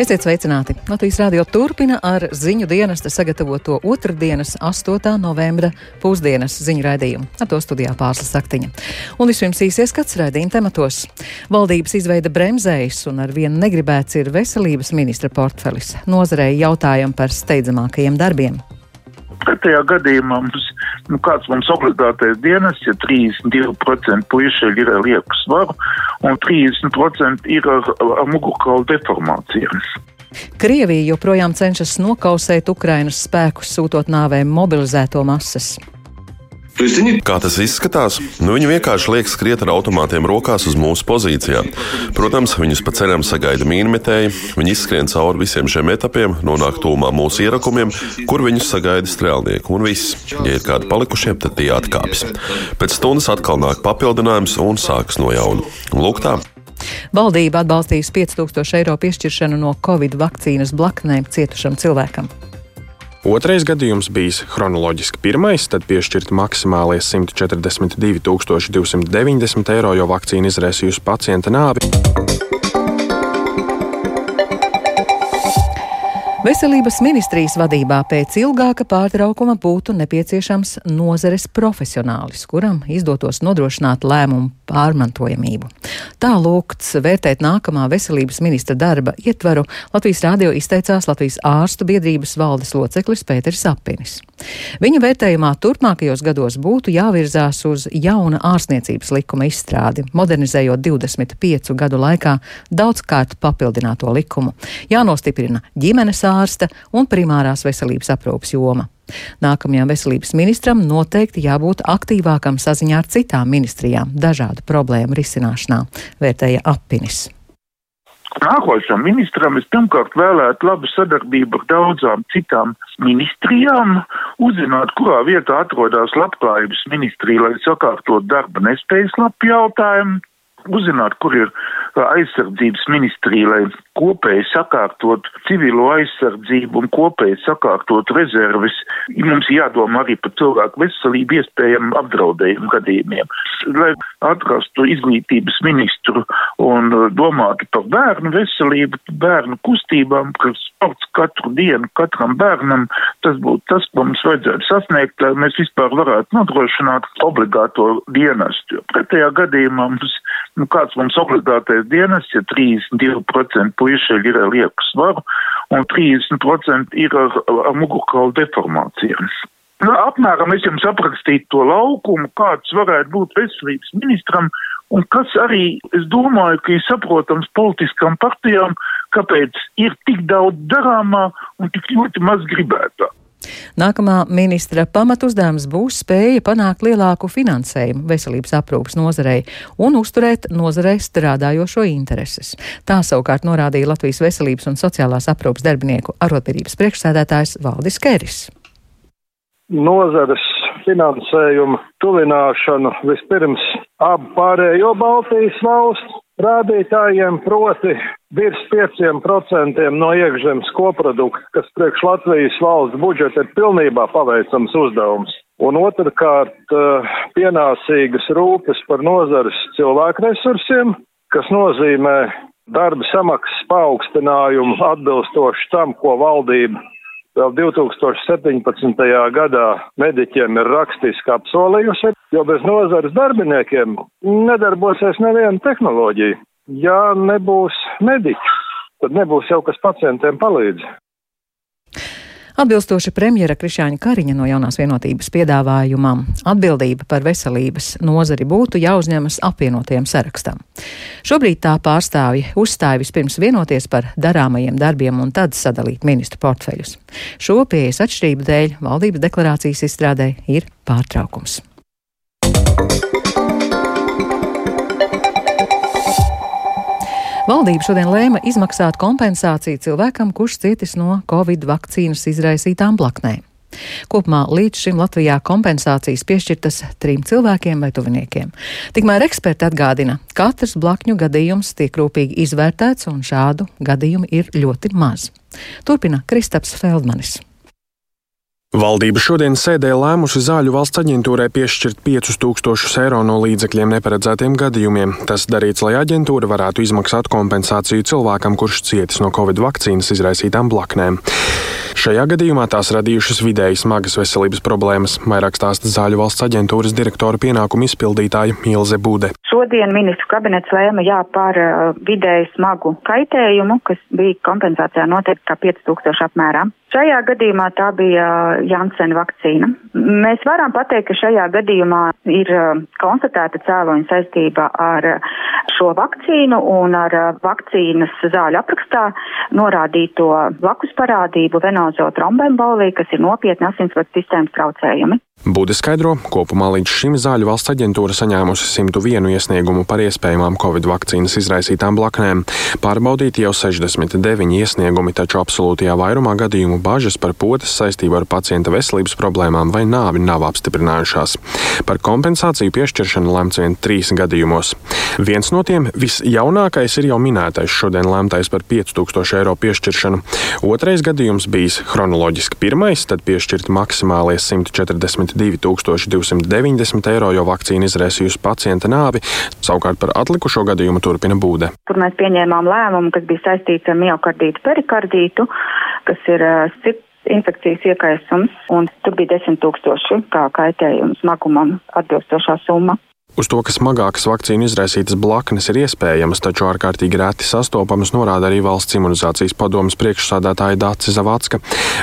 Esiet sveicināti! Latvijas rādio turpina ar ziņu dienesta sagatavoto otrdienas, 8. novembra pusdienas ziņu raidījumu. Ar to studijā pārslas saktiņa. Un vispirms īsies skats raidījuma tematos. Valdības izveida bremzējas un ar vienu negribēts ir veselības ministra portfelis. Nozarei jautājumi par steidzamākajiem darbiem. Pretējā gadījumā mums, nu, kāds mums obligātais dienas, ja 32% puiši ir ar lieku svaru un 30% ir ar, ar mugurkaulu deformācijām. Krievija joprojām cenšas nokausēt Ukrainas spēkus, sūtot nāvēm mobilizēto masas. Kā tas izskatās? Nu, viņi vienkārši liek skriet ar automātiem rokās uz mūsu pozīcijām. Protams, viņus pa ceļam sagaida mīnmetēji, viņi izskrien cauri visiem šiem etapiem, nonāk tūmā mūsu ierakumiem, kur viņus sagaida strēlnieki. Un viss, ja ir kādi palikušie, tad tie atkāpjas. Pēc stundas atkal nāk papildinājums un sākas no jauna. Lūk, tā. Valdība atbalstīs 5000 eiro piešķiršanu no Covid vakcīnas blaknēm cietušam cilvēkam. Otrais gadījums bijis chronoloģiski pirmais, tad piešķirti maksimālie 142 290 eiro, jo vakcīna izraisījusi pacienta nāvi. Veselības ministrijas vadībā pēc ilgāka pārtraukuma būtu nepieciešams nozares profesionālis, kuram izdotos nodrošināt lēmumu pārmantojamību. Tā lūgts vērtēt nākamā veselības ministra darba ietvaru Latvijas rādio izteicās Latvijas ārstu biedrības valdes loceklis Pēters Apinis. Viņa vērtējumā turpmākajos gados būtu jāvirzās uz jauna ārstniecības likuma izstrādi, modernizējot 25 gadu laikā daudzkārt papildināto likumu. Jānostiprina ģimenes ārsta un primārās veselības aprūpas joma. Nākamajam veselības ministram noteikti jābūt aktīvākam saziņā ar citām ministrijām dažādu problēmu risināšanā, vērtēja Apinis. Nākošam ministram es pirmkārt vēlētu labu sadarbību ar daudzām citām ministrijām, uzzināt, kurā vietā atrodas labklājības ministrija, lai sakārtot darba nespējas lapu jautājumu, uzzināt, kur ir aizsardzības ministrija, lai kopēji sakārtot civilo aizsardzību un kopēji sakārtot rezerves. Mums jādomā arī par cilvēku veselību iespējamu apdraudējumu gadījumiem. Lai atrastu izglītības ministru un domātu par bērnu veselību, bērnu kustībām, kas sports katru dienu katram bērnam, tas būtu tas, ko mums vajadzētu sasniegt, lai mēs vispār varētu nodrošināt obligāto dienestu. Pretējā gadījumā mums nu, kāds mums obligātais dienas, ja 32% puiši ir ar lieku svaru un 30% ir ar, ar mugurkaulu deformācijām. Nu, apmēram es jums aprakstītu to laukumu, kāds varētu būt veselības ministram, un kas arī, es domāju, ka ir saprotams politiskām partijām, kāpēc ir tik daudz darāmā un tik ļoti maz gribētā. Nākamā ministra pamatuzdevums būs spēja panākt lielāku finansējumu veselības aprūpas nozarei un uzturēt nozarei strādājošo intereses. Tā savukārt norādīja Latvijas veselības un sociālās aprūpas darbinieku arotbiedrības priekšsēdētājs Valdis Kēris. Nozares finansējumu tuvināšanu vispirms ap pārējo Baltijas valstu rādītājiem, proti virs 5% no iekšzemes koprodukta, kas priekš Latvijas valsts budžeta ir pilnībā paveicams uzdevums. Un otrkārt, eh, pienācīgas rūpes par nozares cilvēku resursiem, kas nozīmē darba samaksas paaugstinājumu atbilstoši tam, ko valdība vēl 2017. gadā mediķiem ir rakstiski apsolījusi, jo bez nozares darbiniekiem nedarbosies neviena tehnoloģija. Ja nebūs mediķi, tad nebūs jau kas pacientiem palīdz. Atbilstoši premjera Krišāņa Kariņa no jaunās vienotības piedāvājumam, atbildība par veselības nozari būtu jāuzņemas apvienotajam sarakstam. Šobrīd tā pārstāvji uzstāja vispirms vienoties par darāmajiem darbiem un tad sadalīt ministru portfeļus. Šo pieejas atšķirību dēļ valdības deklarācijas izstrādē ir pārtraukums. Valdība šodien lēma izmaksāt kompensāciju cilvēkam, kurš cietis no Covid vakcīnas izraisītām blaknēm. Kopumā līdz šim Latvijā kompensācijas piešķirtas trim cilvēkiem vai tuviniekiem. Tikmēr eksperti atgādina, ka katrs blakņu gadījums tiek rūpīgi izvērtēts un šādu gadījumu ir ļoti maz. Turpina Kristaps Feldmanis. Valdība šodien sēdē lēmusi zāļu valsts aģentūrai piešķirt 5000 eiro no līdzekļiem neparedzētiem gadījumiem. Tas darīts, lai aģentūra varētu izmaksāt kompensāciju cilvēkam, kurš cietis no covid vakcīnas izraisītām blaknēm. Šajā gadījumā tās radījušas vidēji smagas veselības problēmas, vairāk stāsta zāļu valsts aģentūras direktora pienākumu izpildītāja Ilze Bude. Šodien ministru kabinets lēma jā par vidēji smagu kaitējumu, kas bija kompensācijā noteikti kā 5000 apmērā. Šajā gadījumā tā bija Janssen vakcīna. Mēs varam pateikt, ka šajā gadījumā ir uh, konstatēta cēloņa saistība ar šo vakcīnu un ar uh, vakcīnas zāļu aprakstā norādīto blakus parādību venozo trombemboliju, kas ir nopietni asinsvadu sistēmas traucējumi. Bude skaidro, kopumā līdz šim zāļu valsts aģentūra saņēmusi 101 iesniegumu par iespējamām covid vakcīnas izraisītām blaknēm. Pārbaudīti jau 69 iesniegumi, taču absolūtajā vairumā gadījumu bažas par potes saistību ar pacienta veselības problēmām vai nāvi nav apstiprinājušās. Par kompensāciju piešķiršanu lemts vien trīs gadījumos. Viens no tiem visjaunākais ir jau minētais šodien lemtais par 5000 eiro piešķiršanu. Otrais gadījums bijis chronoloģiski pirmais, tad piešķirt maksimālie 140 2290 eiro, jo vakcīna izraisījusi pacienta nāvi. Savukārt par atlikušo gadījumu turpina būde. Tur mēs pieņēmām lēmumu, kas bija saistīts ar miocardītu perikardītu, kas ir sirds infekcijas iekaisums, un tur bija 10 tūkstoši kā kaitējums smagumam atbilstošā summa. Uz to, ka smagākas vakcīnu izraisītas blaknes ir iespējamas, taču ārkārtīgi reti sastopamas, norāda arī valsts imunizācijas padomas priekšsādātāja Dācis Zavacka.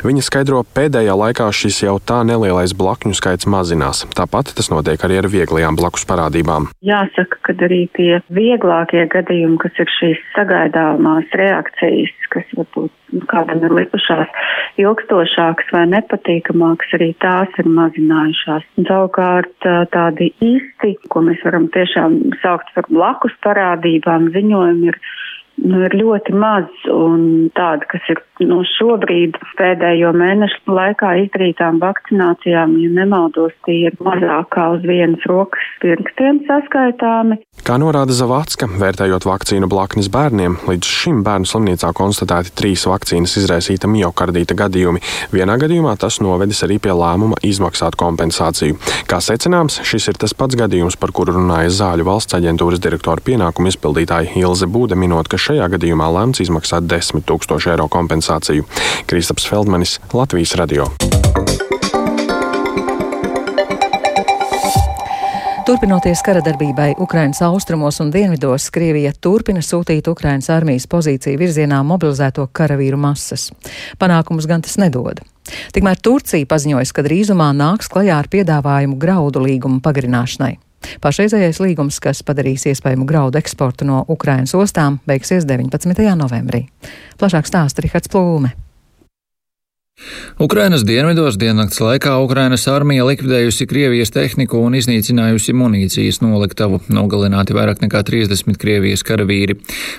Viņa skaidro, pēdējā laikā šis jau tā nelielais blakņu skaits mazinās. Tāpat tas notiek arī ar vieglajām blakus parādībām. Jāsaka, ka arī tie vieglākie gadījumi, kas ir šīs sagaidāmās reakcijas, kas varbūt kādam ir likušās ilgstošākas vai nepatīkamākas, arī tās ir mazinājušās. Savukārt tādi īsti, ko mēs varam tiešām saukt par blakus parādībām, ziņojumi ir nu, ir ļoti maz, un tāda, kas ir nu, šobrīd pēdējo mēnešu laikā izdarītām vakcinācijām, ja nemaldos, tie ir mazāk kā uz vienas rokas pirkstiem saskaitāmi. Kā norāda Zavacka, vērtējot vakcīnu blaknes bērniem, līdz šim bērnu slimnīcā konstatēti trīs vakcīnas izraisīta miocardīta gadījumi. Vienā gadījumā tas novedis arī pie lēmuma izmaksāt kompensāciju. Kā secināms, šis ir tas pats gadījums, par kuru runāja Zāļu valsts aģentūras direktora pienākumu izpildītāja Ilze Būde, minot, ka šajā gadījumā lēmts izmaksāt 10 000 eiro kompensāciju. Kristaps Feldmanis, Latvijas radio. Turpinoties kara darbībai Ukrainas austrumos un dienvidos, Krievija turpina sūtīt Ukrainas armijas pozīciju virzienā mobilizēto karavīru masas. Panākumus gan tas nedod. Tikmēr Turcija paziņoja, ka drīzumā nāks klajā ar piedāvājumu graudu līgumu pagarināšanai. Pašreizējais līgums, kas padarīs iespējamu graudu eksportu no Ukrainas ostām, beigsies 19. novembrī. Plašāk stāsta Rihards Plūme. Ukrainas dienvidos diennakts laikā Ukrainas armija likvidējusi Krievijas tehniku un iznīcinājusi munīcijas noliktavu, nogalināti vairāk nekā 30 Krievijas karavīri.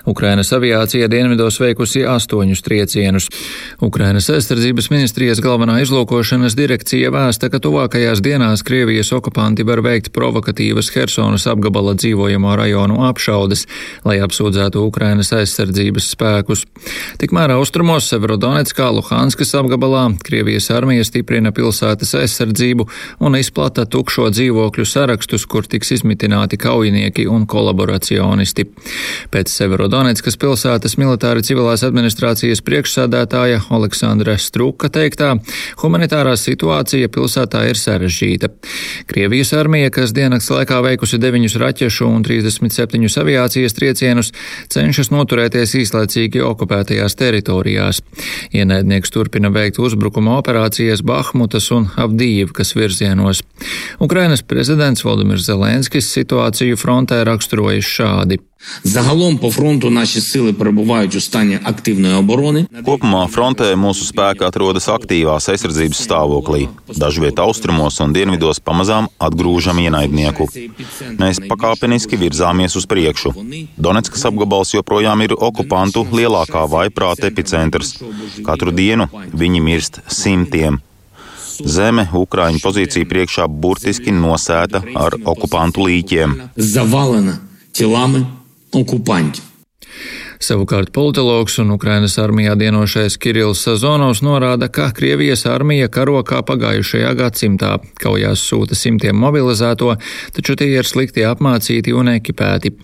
Ukrainas aviācija dienvidos veikusi astoņus triecienus. Ukrainas aizsardzības ministrijas galvenā izlūkošanas direkcija vēsta, ka tuvākajās dienās Krievijas okupanti var veikt provokatīvas Hersonas apgabala dzīvojamo rajonu apšaudes, lai apsūdzētu Ukrainas aizsardzības spēkus. Tikmēr austrumos Severodonetskā, Luhanskas apgabala gabalā Krievijas armija stiprina pilsētas aizsardzību un izplata tukšo dzīvokļu sarakstus, kur tiks izmitināti kaujinieki un kolaboracionisti. Pēc Severodonetskas pilsētas militāra civilās administrācijas priekšsādātāja Aleksandra Struka teiktā, humanitārā situācija pilsētā ir sarežģīta. Krievijas armija, kas diennakts laikā veikusi 9 raķešu un 37 aviācijas triecienus, cenšas noturēties īslaicīgi okupētajās teritorijās. Ienaidnieks turpina veikt veikt uzbrukuma operācijas Bahmutas un Avdīvkas virzienos. Ukrainas prezidents Valdemirs Zelenskis situāciju frontē raksturojas šādi. Загалом по фронту наші сили перебувають у стані активної оборони. Kopumā frontē mūsu spēki atrodas aktīvās aizsardzības stāvoklī. Dažviet austrumos un dienvidos pamazām atgrūžam ienaidnieku. Mēs pakāpeniski virzāmies uz priekšu. Donetskas apgabals joprojām ir okupantu lielākā vaiprāta epicentrs. Katru dienu viņi mirst simtiem. Zeme Ukraiņu pozīciju priekšā burtiski nosēta ar okupantu līķiem. Zavalena tilami okupanti. Savukārt politologs un Ukrainas armijā dienošais Kirillis Sazonovs norāda, ka Krievijas armija karo kā pagājušajā gadsimtā. Kaujās sūta simtiem mobilizēto, taču tie ir slikti apmācīti un ekipēti.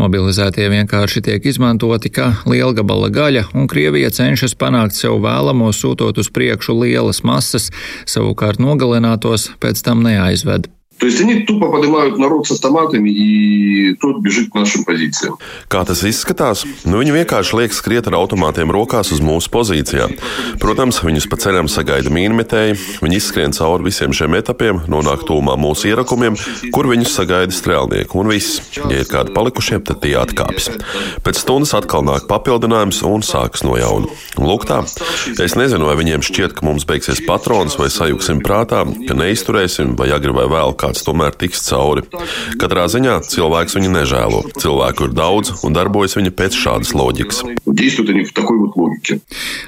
Mobilizētie vienkārši tiek izmantoti kā lielgabala gaļa, un Krievija cenšas panākt sev vēlamo sūtot uz priekšu lielas masas, savukārt nogalinātos pēc tam neaizved. То есть они тупо поднимают народ с автоматами, и тот бежит к нашим позициям. Kā tas izskatās? Nu, viņi vienkārši liek skriet ar automātiem rokās uz mūsu pozīcijām. Protams, viņus pa ceļam sagaida mīnmetēji, viņi izskrien cauri visiem šiem etapiem, nonāk tūmā mūsu ierakumiem, kur viņus sagaida strēlnieki. Un viss, ja ir kādi palikušie, tad tie atkāpjas. Pēc stundas atkal nāk papildinājums un sākas no jauna. Lūk, tā. Es nezinu, vai viņiem šķiet, ka mums beigsies patrons vai sajuksim prātā, ka neizturēsim vai agri vai vēl kā kāds tomēr tiks cauri. Katrā ziņā cilvēks viņu nežēlo. Cilvēku ir daudz un darbojas viņa pēc šādas loģikas.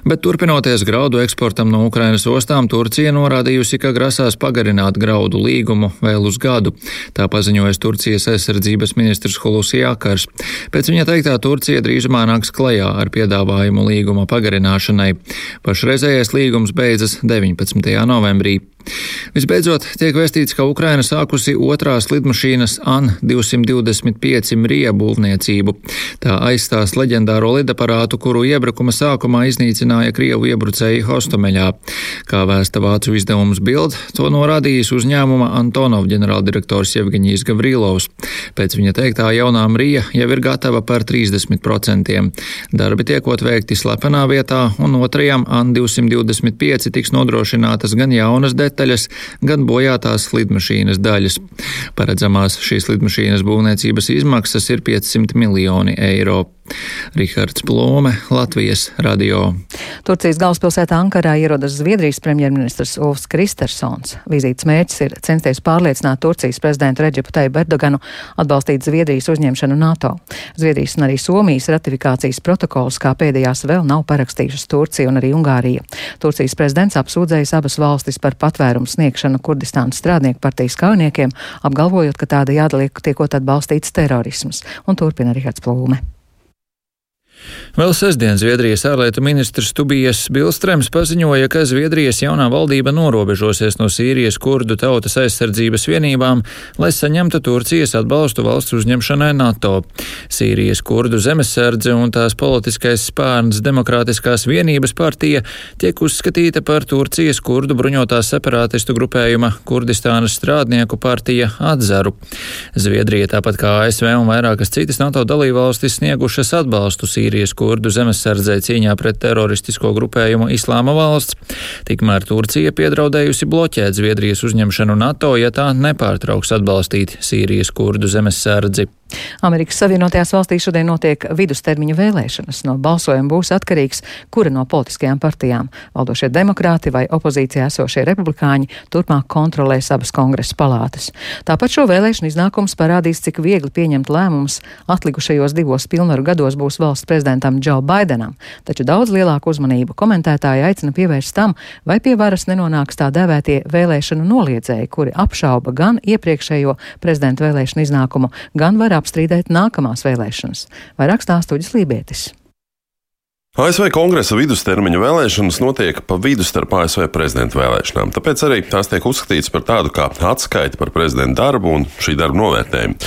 Bet turpinoties graudu eksportam no Ukrainas ostām, Turcija norādījusi, ka grasās pagarināt graudu līgumu vēl uz gadu. Tā paziņojas Turcijas aizsardzības ministrs Hulusi Jākars. Pēc viņa teiktā Turcija drīzumā nāks klajā ar piedāvājumu līguma pagarināšanai. Pašreizējais līgums beidzas 19. novembrī. Visbeidzot, tiek vēstīts, ka Ukraina sākusi otrās lidmašīnas AN-225 Mrija būvniecību. Tā aizstās leģendāro lidaparātu, kuru iebrukuma sākumā iznīcināja Krievu iebrucēji Hostomeļā. Kā vēsta vācu izdevums Bild, to norādījis uzņēmuma Antonov ģenerāldirektors Jevgeņijs Gavrilovs. Pēc viņa teiktā jaunā Mrija jau ir gatava par 30%. Darbi tiekot veikti slepenā vietā, un otrajam AN-225 tiks nodrošinātas gan jaunas detaļas, detaļas, gan bojātās lidmašīnas daļas. Paredzamās šīs lidmašīnas būvniecības izmaksas ir 500 miljoni eiro. Rihards Plome, Latvijas radio. Turcijas galvaspilsētā Ankarā ierodas Zviedrijas premjerministrs Ulfs Kristersons. Vizītes mērķis ir censties pārliecināt Turcijas prezidentu Reģipu Teibu Erdoganu atbalstīt Zviedrijas uzņemšanu NATO. Zviedrijas un arī Somijas ratifikācijas protokols kā pēdējās vēl nav parakstījušas Turcija un arī Ungārija. Turcijas prezidents apsūdzējis abas valstis par patvērumu sniegšanu Kurdistānas strādnieku partijas kaujiniekiem, apgalvojot, ka tāda jādaliek tiekot atbalstīts terorisms. Un turpina Rihards Plūme. Vēl sestdien Zviedrijas ārlietu ministrs Tubijas Bilstrēms paziņoja, ka Zviedrijas jaunā valdība norobežosies no Sīrijas kurdu tautas aizsardzības vienībām, lai saņemtu Turcijas atbalstu valsts uzņemšanai NATO. Sīrijas kurdu zemesardze un tās politiskais spārns Demokrātiskās vienības partija tiek uzskatīta par Turcijas kurdu bruņotās separātistu grupējuma Kurdistānas strādnieku partija atzaru. Zviedrija, tāpat kā ASV un vairākas citas NATO dalībvalstis, sniegušas atbalstu Sīrijas Sīrijas kurdu zemesardzē cīņā pret teroristisko grupējumu Islāma valsts. Tikmēr Turcija piedraudējusi bloķēt Zviedrijas uzņemšanu NATO, ja tā nepārtrauks atbalstīt Sīrijas kurdu zemesardzi. Amerikas Savienotajās valstīs šodien notiek vidustermiņa vēlēšanas. No balsojuma būs atkarīgs, kura no politiskajām partijām - valdošie demokrāti vai opozīcijā esošie republikāņi - turpmāk kontrolēs abas kongresa palātas. Tāpat šo vēlēšanu iznākums parādīs, cik viegli pieņemt lēmumus atlikušajos divos pilnvaru gados būs valsts prezidentam Džo Baidenam, taču daudz lielāku uzmanību komentētāji aicina pievērst tam, vai pie varas nenonāks tā dēvētie vēlēšanu noliedzēji, kuri apšauba gan iepriekšējo prezidenta vēlēšanu iznākumu, gan var apstrīdēt nākamās vēlēšanas. Vairāk stāstu Uģis Lībietis. ASV kongresa vidustermiņa vēlēšanas notiek pa vidu starp ASV prezidenta vēlēšanām, tāpēc arī tās tiek uzskatītas par tādu kā atskaiti par prezidenta darbu un šī darba novērtējumu.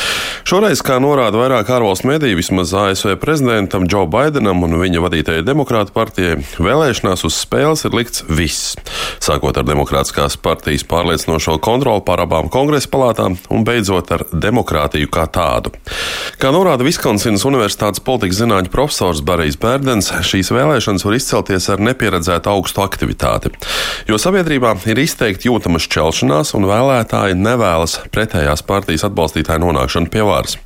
Šoreiz, kā norāda vairāk ārvalstu mediju, vismaz ASV prezidentam Džo Baidenam un viņa vadītajai demokrātu partijai vēlēšanās uz spēles ir likts viss. Sākot ar demokrātiskās partijas pārliecinošo kontroli pār abām kongresa palātām un beidzot ar demokrātiju kā tādu. Kā norāda Viskonsinas Universitātes politikas zinātņu profesors Barijs Bērdens, šīs vēlēšanas var izcelties ar nepieredzētu augstu aktivitāti, jo sabiedrībā ir izteikti jūtama šķelšanās un vēlētāji nevēlas pretējās partijas atbalstītāju nonākšanu pie varas.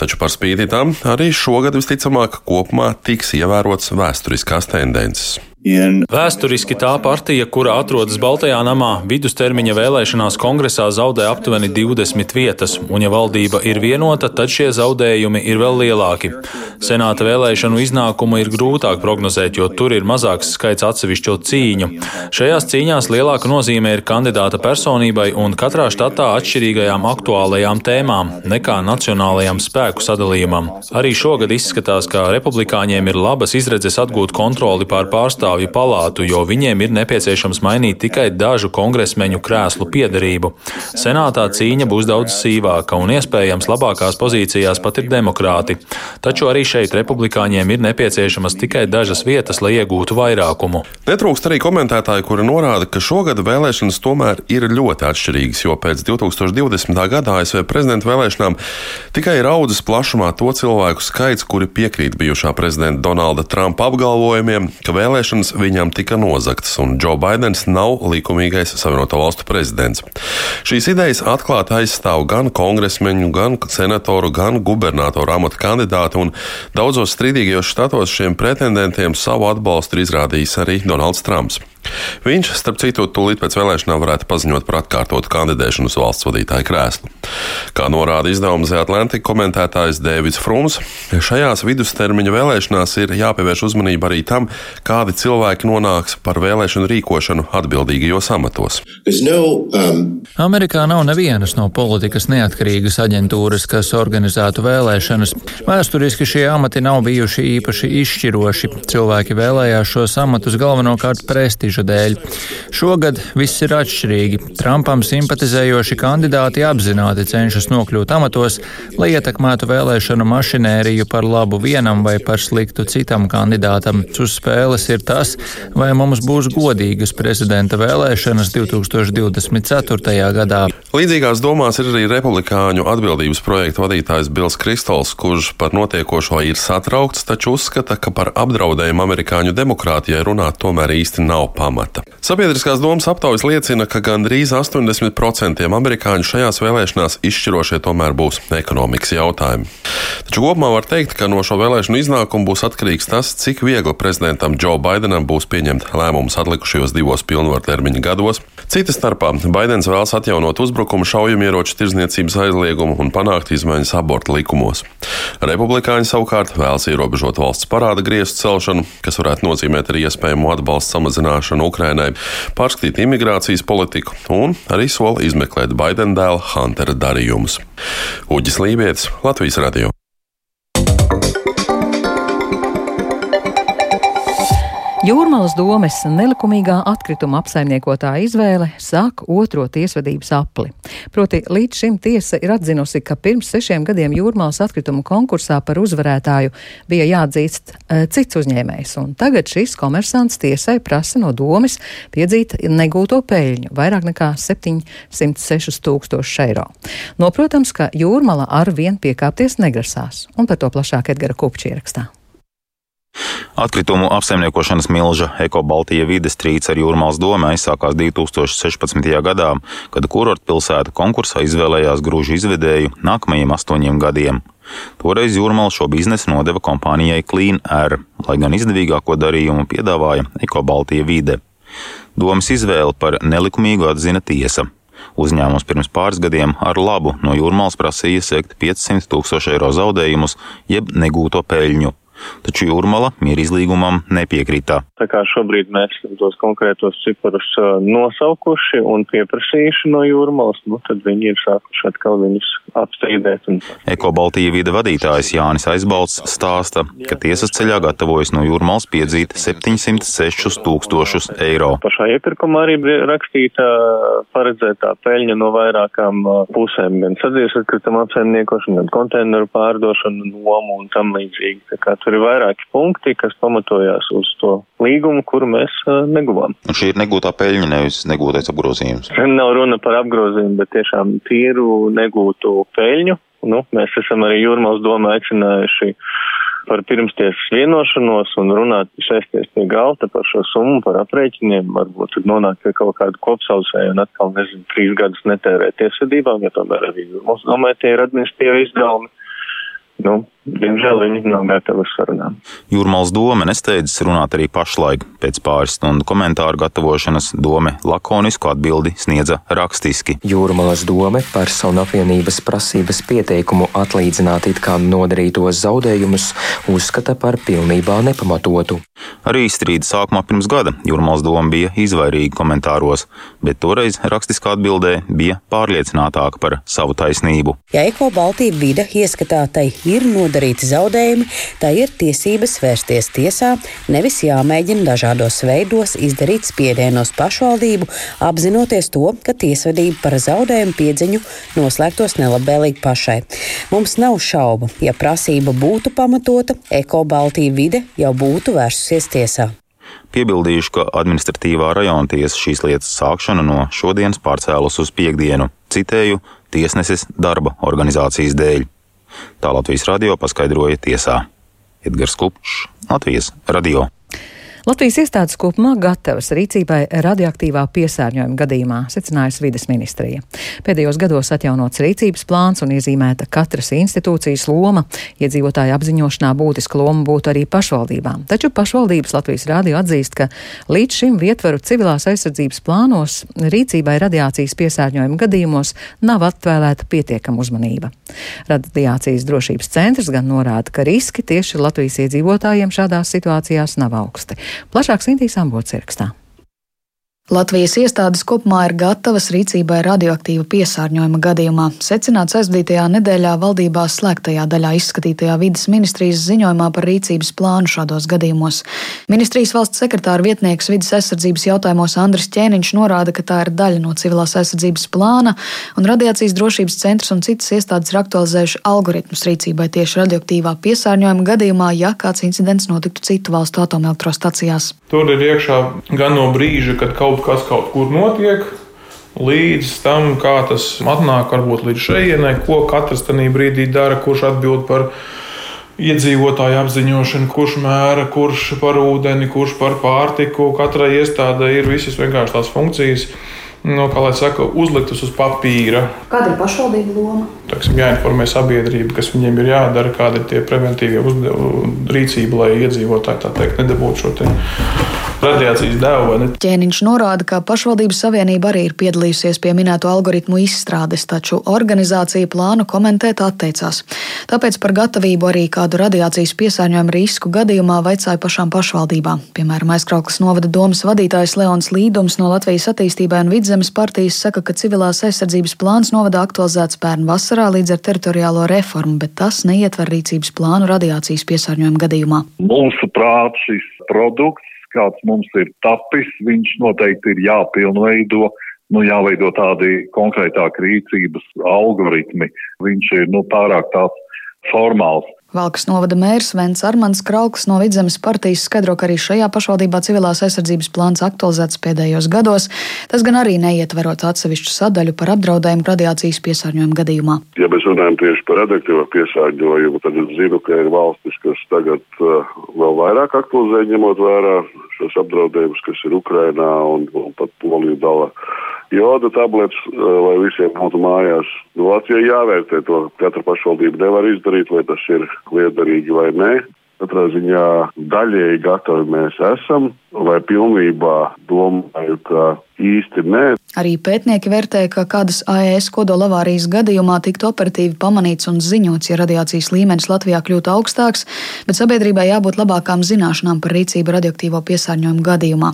Taču par spīti tam arī šogad visticamāk kopumā tiks ievērots vēsturiskās tendences. Vēsturiski tā partija, kura atrodas Baltajā namā, vidustermiņa vēlēšanās kongresā zaudē aptuveni 20 vietas, un ja valdība ir vienota, tad šie zaudējumi ir vēl lielāki. Senāta vēlēšanu iznākumu ir grūtāk prognozēt, jo tur ir mazāks skaits atsevišķo cīņu. Šajās cīņās lielāka nozīme ir kandidāta personībai un katrā štatā atšķirīgajām aktuālajām tēmām nekā nacionālajām spēku sadalījumam. Arī šogad izskatās, ka republikāņiem ir labas izredzes atgūt kontroli pār pārstāvjiem pārstāvju palātu, jo viņiem ir nepieciešams mainīt tikai dažu kongresmeņu krēslu piedarību. Senātā cīņa būs daudz sīvāka un iespējams labākās pozīcijās pat ir demokrāti. Taču arī šeit republikāņiem ir nepieciešamas tikai dažas vietas, lai iegūtu vairākumu. Netrūkst arī komentētāji, kuri norāda, ka šogad vēlēšanas tomēr ir ļoti atšķirīgas, jo pēc 2020. gada ASV prezidenta vēlēšanām tikai ir audzis plašumā to cilvēku skaits, kuri piekrīt bijušā prezidenta Donalda Trumpa apgalvojumiem, ka vēlēšanas vēlēšanas viņam tika nozagtas, un Džo Baidens nav likumīgais Savienoto Valstu prezidents. Šīs idejas atklāti aizstāv gan kongresmeņu, gan senatoru, gan gubernatoru amata kandidāti, un daudzos strīdīgajos štatos šiem pretendentiem savu atbalstu ir izrādījis arī Donalds Trumps. Viņš, starp citu, tūlīt pēc vēlēšanām varētu paziņot par atkārtotu kandidēšanu uz valsts vadītāja krēslu. Kā norāda izdevuma The Atlantic komentētājs Dēvids Frums, šajās vidustermiņa vēlēšanās ir jāpievērš uzmanība arī tam, kādi cilvēki nonāks par vēlēšanu rīkošanu atbildīgajos amatos. Um... Amerikā nav nevienas no politikas neatkarīgas aģentūras, kas organizētu vēlēšanas. Vēsturiski šie amati nav bijuši īpaši izšķiroši. Cilvēki vēlējās šos amatus galvenokārt prestižu prestiža dēļ. Šogad viss ir atšķirīgi. Trumpam simpatizējoši kandidāti apzināti cenšas nokļūt amatos, lai ietekmētu vēlēšanu mašinēriju par labu vienam vai par sliktu citam kandidātam. Uz spēles ir tas, vai mums būs godīgas prezidenta vēlēšanas 2024. gadā. Līdzīgās domās ir arī republikāņu atbildības projekta vadītājs Bils Kristols, kurš par notiekošo ir satraukts, taču uzskata, ka par apdraudējumu amerikāņu demokrātijai runāt tomēr īsti nav pamata. Sabiedriskās domas aptaujas liecina, ka gandrīz 80% amerikāņu šajās vēlēšanās izšķirošie tomēr būs ekonomikas jautājumi. Taču kopumā var teikt, ka no šo vēlēšanu iznākumu būs atkarīgs tas, cik viegli prezidentam Džo Baidenam būs pieņemt lēmumus atlikušajos divos pilnvartermiņa gados. Cita starpā Baidens vēlas atjaunot uzbrukumu šaujamieroču tirzniecības aizliegumu un panākt izmaiņas abortu likumos. Republikāņi savukārt vēlas ierobežot valsts parāda griestu celšanu, kas varētu nozīmēt arī iespējamu atbalstu samazināšanu Ukrainai, pārskatīt imigrācijas politiku un arī soli izmeklēt Baidena dēla Huntera darījumus. Uģis Lībijams, Latvijas Radio. Jūrmālas domes nelikumīgā atkrituma apsaimniekotāja izvēle sāk otro tiesvedības apli. Proti, līdz šim tiesa ir atzinusi, ka pirms sešiem gadiem Jūrmālas atkritumu konkursā par uzvarētāju bija jāatzīst e, cits uzņēmējs, un tagad šis komersants tiesai prasa no domes piedzīt negūto peļņu - vairāk nekā 706 tūkstoši eiro. Noprotams, ka Jūrmala ar vien piekāpties negrasās, un par to plašāk Edgara Kupčī ierakstā. Atkritumu apsaimniekošanas milža Eko-Baltija vides trīce ar Jūrmālas domu aizsākās 2016. gadā, kad kurortpilsēta konkursā izvēlējās grūžu izvedēju nākamajiem astoņiem gadiem. Toreiz Jūrmāla šo biznesu nodeva kompānijai Clean Air, lai gan izdevīgāko darījumu piedāvāja Eko-Baltija vide. Domas izvēle par nelikumīgu atzina tiesa. Uzņēmums pirms pāris gadiem ar labu no jūrmālas prasīja sekt 500 tūkstošu eiro zaudējumus, jeb negūto peļņu. Taču Jūrmala mierīzlīgumam nepiekrita. Tā kā šobrīd mēs tos konkrētos ciparus nosaukuši un pieprasījuši no Jūrmalas, nu tad viņi ir sākuši atkal viņus apstrīdēt. Un... Eko Baltija vida vadītājs Jānis Aizbalts stāsta, ka tiesas ceļā gatavojas no Jūrmalas piedzīt 706 tūkstošus eiro. Pašā iepirkumā arī bija rakstīta paredzētā peļņa no vairākām pusēm, gan sadzīves atkrituma apsaimniekošana, gan konteineru pārdošana, nomu un tam līdzīgi. Tur ir vairāki punkti, kas pamatojās uz to līgumu, kuru mēs uh, neguvām. Un šī ir negūtā peļņa, nevis negūtais apgrozījums. Nav runa par apgrozījumu, bet tiešām tīru negūtu peļņu. Nu, mēs esam arī jūrmās domā aicinājuši par pirmstiesas vienošanos un runāt, sēsties pie galda par šo summu, par aprēķiniem, varbūt tad nonākt pie kaut kādu kopsaucēju un atkal, nezinu, trīs gadus netērēt tiesvedībām, jo tomēr arī mūsu domē tie ir administratīvi izdevumi. Nu, diemžēl viņi nav gatavi sarunām. Jūrmāls doma nesteidzas runāt arī pašlaik. Pēc pāris stundu komentāru gatavošanas dome lakonisku atbildi sniedza rakstiski. Jūrmālas dome personu apvienības prasības pieteikumu atlīdzināt it kā nodarītos zaudējumus uzskata par pilnībā nepamatotu. Arī strīda sākumā pirms gada Jūrmāls doma bija izvairīga komentāros, bet toreiz rakstiskā atbildē bija pārliecinātāka par savu taisnību. Ja Eko Baltija vida ieskatātai ir nodarīti zaudējumi, tā ir tiesības vērsties tiesā, nevis jāmēģina dažādos veidos izdarīt spiedienu uz pašvaldību, apzinoties to, ka tiesvedība par zaudējumu piedziņu noslēgtos nelabvēlīgi pašai. Mums nav šaubu, ja prasība būtu pamatota, Eko Baltija vide jau būtu vērsusies tiesā. Piebildīšu, ka administratīvā rajona tiesa šīs lietas sākšanu no šodienas pārcēlus uz piekdienu, citēju, tiesneses darba organizācijas dēļ. Tā Latvijas radio paskaidroja tiesā. Edgars Kupčs, Latvijas radio. Latvijas iestādes kopumā gatavas rīcībai radioaktīvā piesārņojuma gadījumā, secinājusi vides ministrija. Pēdējos gados atjaunots rīcības plāns un iezīmēta katras institūcijas loma. Iedzīvotāju apziņošanā būtiska loma būtu arī pašvaldībām. Taču pašvaldības Latvijas rādio atzīst, ka līdz šim vietvaru civilās aizsardzības plānos rīcībai radiācijas piesārņojuma gadījumos nav atvēlēta pietiekama uzmanība. Radiācijas drošības centrs gan norāda, ka riski tieši Latvijas iedzīvotājiem šādās situācijās nav augsti. Plašāk Sintīs Ambots ierakstā. Latvijas iestādes kopumā ir gatavas rīcībai radioaktīva piesārņojuma gadījumā, secināts aizvadītajā nedēļā valdībā slēgtajā daļā izskatītajā vidas ministrijas ziņojumā par rīcības plānu šādos gadījumos. Ministrijas valsts sekretāra vietnieks vidas aizsardzības jautājumos Andris Ķēniņš norāda, ka tā ir daļa no civilās aizsardzības plāna, un radiācijas drošības centrs un citas iestādes ir aktualizējuši algoritmus rīcībai tieši radioaktīvā piesārņojuma gadījumā, ja kāds incidents notiktu citu valstu atomelektrostacijās. Tur ir iekšā gan no brīža, kad kaut kas kaut kur notiek, līdz tam, kā tas atnāk varbūt līdz šejienei, ko katrs tajā brīdī dara, kurš atbild par iedzīvotāju apziņošanu, kurš mēra, kurš par ūdeni, kurš par pārtiku. Katrai iestādē ir visas vienkārši tās funkcijas. No, kā lai saka, uzliktas uz papīra. Kāda ir pašvaldība loma? Taksim, jāinformē sabiedrība, kas viņiem ir jādara, kāda ir tie preventīvie rīcība, lai iedzīvotāji tā teikt nedabūtu šo te radiācijas devu. Ķēniņš norāda, ka pašvaldības savienība arī ir piedalījusies pie minēto algoritmu izstrādes, taču organizācija plānu komentēt atteicās. Tāpēc par gatavību arī kādu radiācijas piesārņojumu risku gadījumā vaicāja pašām pašvaldībām. Piemēram, aizkrauklas novada domas vadītājs Leons Līdums no Latvijas attīstībai un vidzemes partijas saka, ka civilās aizsardzības plāns novada aktualizēts pērn vasarā līdz ar teritoriālo reformu, bet tas neietver rīcības plānu radiācijas piesārņojuma gadījumā. Mūsuprāt, šis produkts kāds mums ir tapis, viņš noteikti ir jāpilnveido. Nu, jāveido tādi konkrētāki rīcības algoritmi. Viņš ir nu, pārāk tāds formāls. Valkas novada mērs Vents Armans Krauklis no Vidzemes partijas skaidro, ka arī šajā pašvaldībā civilās aizsardzības plāns aktualizēts pēdējos gados. Tas gan arī neietverot atsevišķu sadaļu par apdraudējumu radiācijas piesārņojumu gadījumā. Ja mēs runājam tieši par radioaktīvo piesārņojumu, tad es zinu, ka ir valstis, kas tagad uh, vēl vairāk aktualizē, ņemot vērā šos apdraudējumus, kas ir Ukrainā un, un pat Poliju dala joda tabletes, lai visiem būtu mājās. Nu, Latvijai jāvērtē to, katra pašvaldība nevar izdarīt, vai tas ir liederīgi vai nē. Katrā ziņā daļēji gatavi mēs esam, vai pilnībā domāju, ka īsti nē. Arī pētnieki vērtē, ka kādas AES kodola avārijas gadījumā tiktu operatīvi pamanīts un ziņots, ja radiācijas līmenis Latvijā kļūtu augstāks, bet sabiedrībai jābūt labākām zināšanām par rīcību radioaktīvo piesārņojumu gadījumā.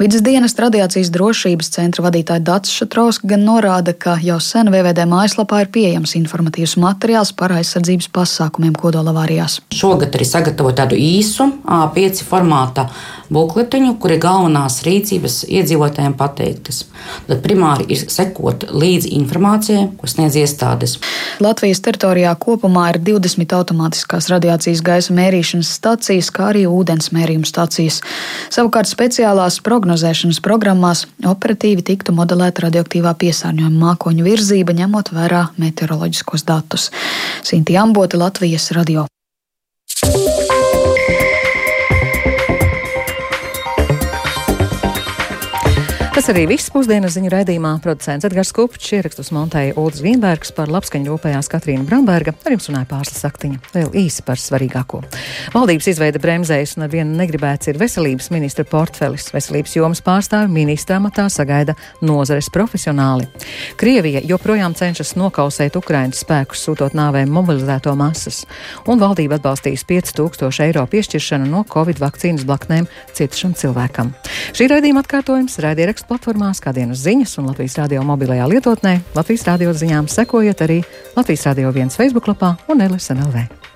Vides dienas radiācijas drošības centra vadītāja Dats Šatrauska gan norāda, ka jau sen VVD mājaslapā ir pieejams informatīvs materiāls par aizsardzības pasākumiem kodola avārijās. Šogad arī sagatavot tādu īsu A5 formāta bukletiņu, kur ir galvenās rīcības iedzīvotājiem pateiktas. Tad primāri ir sekot līdzi informācijai, ko sniedz iestādes. Latvijas teritorijā kopumā ir 20 automātiskās radiācijas gaisa mērīšanas stacijas, kā arī ūdens mērījuma stacijas. Savukārt speciālās prognozēšanas programmās operatīvi tiktu modelēta radioaktīvā piesārņojuma mākoņu virzība, ņemot vērā meteoroloģiskos datus. Sinti Ambota, Latvijas radio. Tas arī viss pusdienas ziņu raidījumā. Producents Edgars Kupčs, ierakstus montēja Ulris Vīnbergs, par labskaņu rūpējās Katrīna Bramberga, ar jums runāja pārslas saktiņa. Vēl īsi par svarīgāko. Valdības izveida bremzējas un ar vienu negribēts ir veselības ministra portfelis. Veselības jomas pārstāvi ministra amatā sagaida nozares profesionāli. Krievija joprojām cenšas nokausēt Ukrainas spēkus, sūtot nāvēm mobilizēto masas, un valdība atbalstīs 5000 eiro piešķiršanu no Covid vakcīnas blaknēm cietušam cilvēkam. Šī raidījuma atkārtojums raidieraksts platformās, kā dienas ziņas un Latvijas radio mobilajā lietotnē. Latvijas radio ziņām sekojiet arī Latvijas radio viens Facebook lapā un LSNLV.